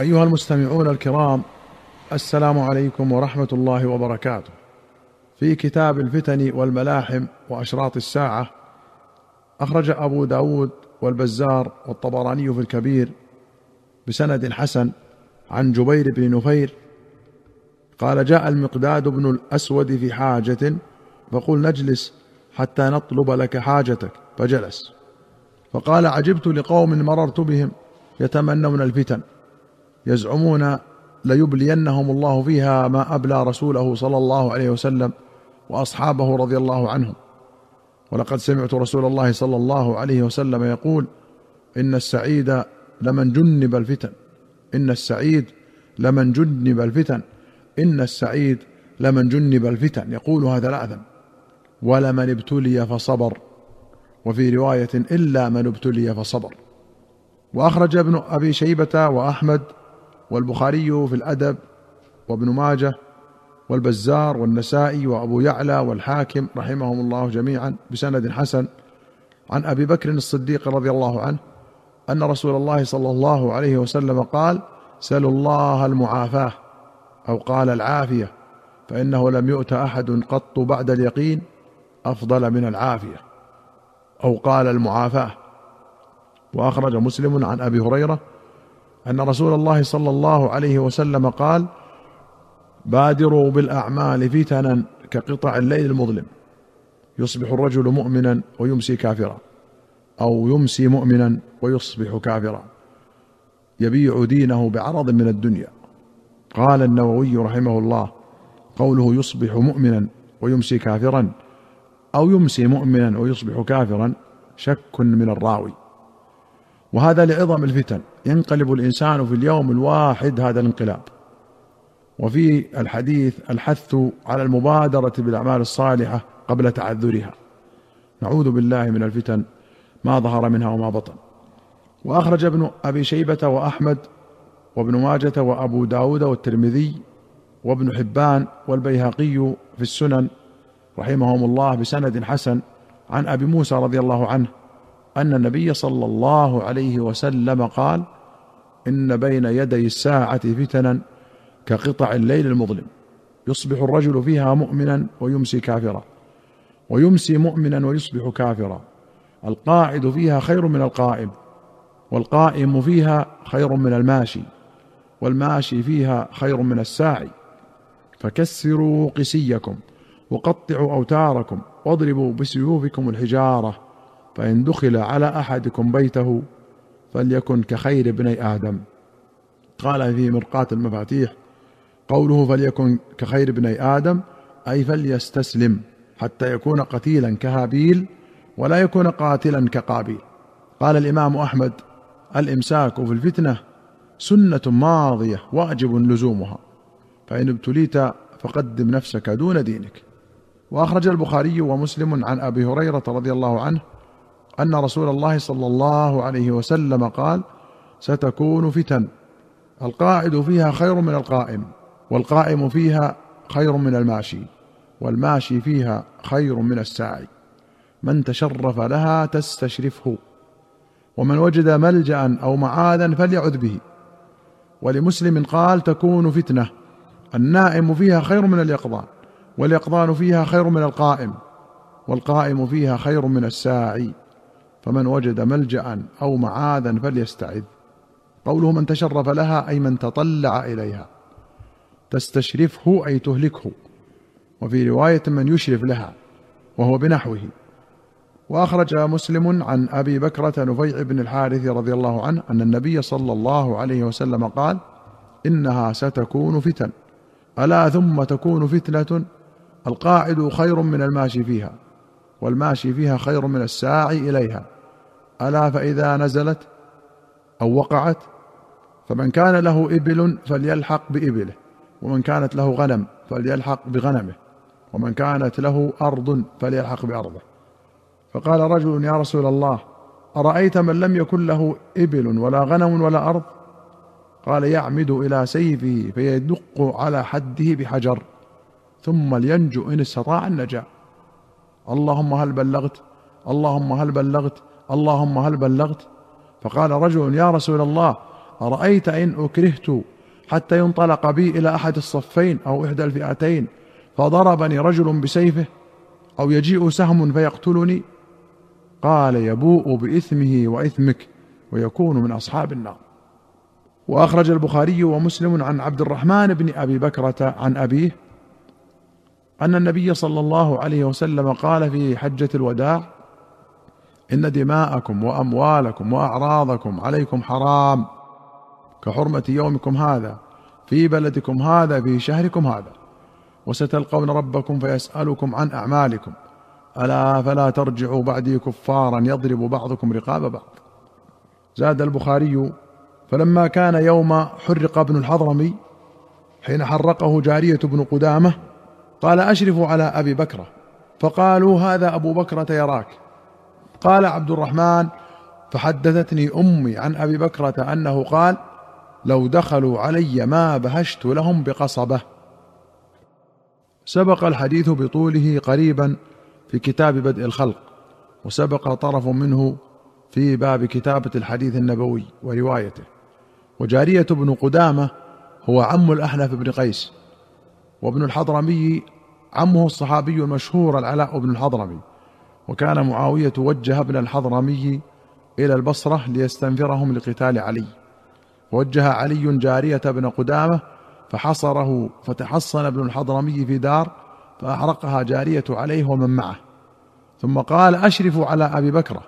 أيها المستمعون الكرام السلام عليكم ورحمة الله وبركاته. في كتاب الفتن والملاحم وأشراط الساعة أخرج أبو داود والبزار والطبراني في الكبير بسند حسن عن جبير بن نفير قال جاء المقداد بن الأسود في حاجة فقل نجلس حتى نطلب لك حاجتك. فجلس. فقال عجبت لقوم مررت بهم يتمنون الفتن. يزعمون ليبلينهم الله فيها ما أبلى رسوله صلى الله عليه وسلم وأصحابه رضي الله عنهم. ولقد سمعت رسول الله صلى الله عليه وسلم يقول إن السعيد لمن جنب الفتن. إن السعيد لمن جنب الفتن. إن السعيد لمن جنب الفتن. يقولها ثلاثا ولمن ابتلي فصبر. وفي رواية إلا من ابتلي فصبر. وأخرج ابن أبي شيبة وأحمد والبخاري في الأدب وابن ماجه والبزار والنسائي وأبو يعلى والحاكم رحمهم الله جميعا بسند حسن عن أبي بكر الصديق رضي الله عنه أن رسول الله صلى الله عليه وسلم قال سلوا الله المعافاة أو قال العافية فإنه لم يؤت أحد قط بعد اليقين أفضل من العافية أو قال المعافاة وأخرج مسلم عن أبي هريرة أن رسول الله صلى الله عليه وسلم قال بادروا بالأعمال فتنا كقطع الليل المظلم. يصبح الرجل مؤمنا ويمسي كافرا أو يمسي مؤمنا ويصبح كافرا. يبيع دينه بعرض من الدنيا. قال النووي رحمه الله قوله يصبح مؤمنا ويمسي كافرا أو يمسي مؤمنا ويصبح كافرا شك من الراوي. وهذا لعظم الفتن. ينقلب الإنسان في اليوم الواحد هذا الانقلاب. وفي الحديث الحث على المبادرة بالأعمال الصالحة قبل تعذرها. نعوذ بالله من الفتن ما ظهر منها وما بطن. وأخرج ابن أبي شيبة وأحمد وابن ماجة وأبو داود والترمذي وابن حبان والبيهقي في السنن رحمهم الله بسند حسن عن أبي موسى رضي الله عنه أن النبي صلى الله عليه وسلم قال إن بين يدي الساعة فتنا كقطع الليل المظلم. يصبح الرجل فيها مؤمنا ويمسي كافرا. ويمسي مؤمنا ويصبح كافرا. القاعد فيها خير من القائم والقائم فيها خير من الماشي والماشي فيها خير من الساعي. فكسروا قسيكم وقطعوا أوتاركم واضربوا بسيوفكم الحجارة فإن دخل على أحدكم بيته فليكن كخير ابني آدم. قال في مرقاه المفاتيح قوله فليكن كخير ابني آدم أي فليستسلم حتى يكون قتيلا كهابيل ولا يكون قاتلا كقابيل. قال الإمام أحمد الإمساك في الفتنة سنة ماضية واجب لزومها فإن ابتليت فقدم نفسك دون دينك. وأخرج البخاري ومسلم عن أبي هريرة رضي الله عنه أن رسول الله صلى الله عليه وسلم قال ستكون فتن. القاعد فيها خير من القائم والقائم فيها خير من الماشي والماشي فيها خير من الساعي من تشرف لها تستشرفه ومن وجد ملجأ أو معاذا فليعذ به. ولمسلم قال تكون فتنة. النائم فيها خير من اليقظان واليقظان فيها خير من القائم والقائم فيها خير من الساعي. فمن وجد ملجأ أو معاذا فليستعذ. قوله من تشرف لها أي من تطلع إليها. تستشرفه أي تهلكه. وفي رواية من يشرف لها وهو بنحوه. وأخرج مسلم عن أبي بكرة نفيع بن الحارث رضي الله عنه أن النبي صلى الله عليه وسلم قال إنها ستكون فتن. ألا ثم تكون فتنة؟ القاعد خير من الماشي فيها والماشي فيها خير من الساعي إليها. ألا فإذا نزلت أو وقعت فمن كان له إبل فليلحق بإبله ومن كانت له غنم فليلحق بغنمه ومن كانت له أرض فليلحق بأرضه. فقال رجل يا رسول الله أرأيت من لم يكن له إبل ولا غنم ولا أرض؟ قال يعمد إلى سيفه فيدق على حده بحجر ثم لينجو إن استطاع النجاة. اللهم هل بلغت؟ اللهم هل بلغت؟ اللهم هل بلغت؟ فقال رجل يا رسول الله أرأيت إن أكرهت حتى ينطلق بي إلى أحد الصفين أو إحدى الفئتين فضربني رجل بسيفه أو يجيء سهم فيقتلني؟ قال يبوء بإثمه وإثمك ويكون من أصحاب النار. وأخرج البخاري ومسلم عن عبد الرحمن بن أبي بكرة عن أبيه أن النبي صلى الله عليه وسلم قال في حجة الوداع إن دماءكم وأموالكم وأعراضكم عليكم حرام. كحرمة يومكم هذا في بلدكم هذا في شهركم هذا. وستلقون ربكم فيسألكم عن أعمالكم. ألا فلا ترجعوا بعدي كفارا يضرب بعضكم رقاب بعض. زاد البخاري فلما كان يوم حرق ابن الحضرمي حين حرقه جارية بن قدامة قال أشرفوا على أبي بكرة. فقالوا هذا أبو بكرة يراك. قال عبد الرحمن فحدثتني أمي عن أبي بكرة أنه قال لو دخلوا علي ما بهشت لهم بقصبة. سبق الحديث بطوله قريبا في كتاب بدء الخلق وسبق طرف منه في باب كتابة الحديث النبوي وروايته. وجارية بن قدامة هو عم الأحنف بن قيس وابن الحضرمي عمه الصحابي المشهور العلاء بن الحضرمي. وكان معاوية وجه ابن الحضرمي إلى البصرة ليستنفرهم لقتال علي. وجه علي جارية بن قدامة فحصره فتحصن ابن الحضرمي في دار فأحرقها جارية عليه ومن معه. ثم قال أشرفوا على أبي بكرة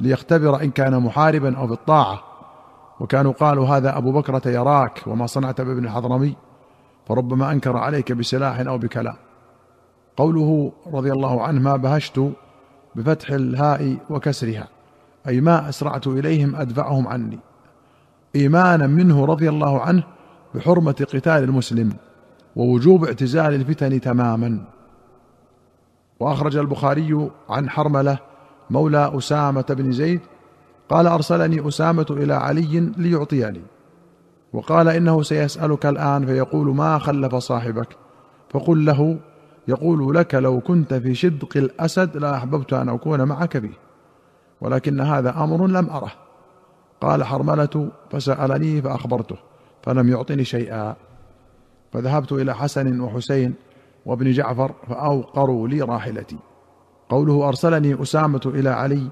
ليختبر إن كان محاربا أو بالطاعة وكانوا قالوا هذا أبو بكرة يراك وما صنعت بابن الحضرمي فربما أنكر عليك بسلاح أو بكلام قوله رضي الله عنه ما بهشت بفتح الهاء وكسرها. أي ما أسرعت إليهم أدفعهم عني. إيمانا منه رضي الله عنه بحرمة قتال المسلم ووجوب اعتزال الفتن تماما. وأخرج البخاري عن حرملة مولى أسامة بن زيد قال أرسلني أسامة إلى علي ليعطيني. وقال إنه سيسألك الآن فيقول ما خلف صاحبك؟ فقل له يقول لك لو كنت في شدق الأسد لاحببت أن أكون معك فيه ولكن هذا أمر لم أره. قال حرملة فسألني فأخبرته فلم يعطني شيئا. فذهبت إلى حسن وحسين وابن جعفر فأوقروا لي راحلتي. قوله أرسلني أسامة إلى علي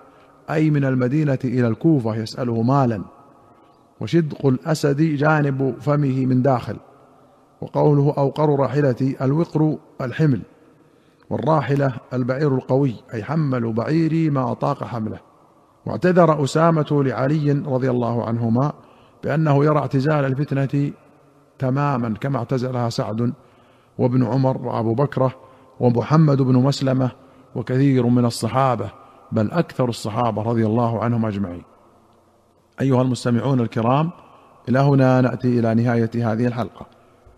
أي من المدينة إلى الكوفة يسأله مالا. وشدق الأسد جانب فمه من داخل. وقوله أوقر راحلتي الوقر الحمل والراحلة البعير القوي أي حملوا بعيري ما اطاق حمله. واعتذر أسامة لعلي رضي الله عنهما بأنه يرى اعتزال الفتنة تماما كما اعتزلها سعد وابن عمر وأبو بكره ومحمد بن مسلمة وكثير من الصحابة بل أكثر الصحابة رضي الله عنهم أجمعين. أيها المستمعون الكرام إلى هنا نأتي إلى نهاية هذه الحلقة.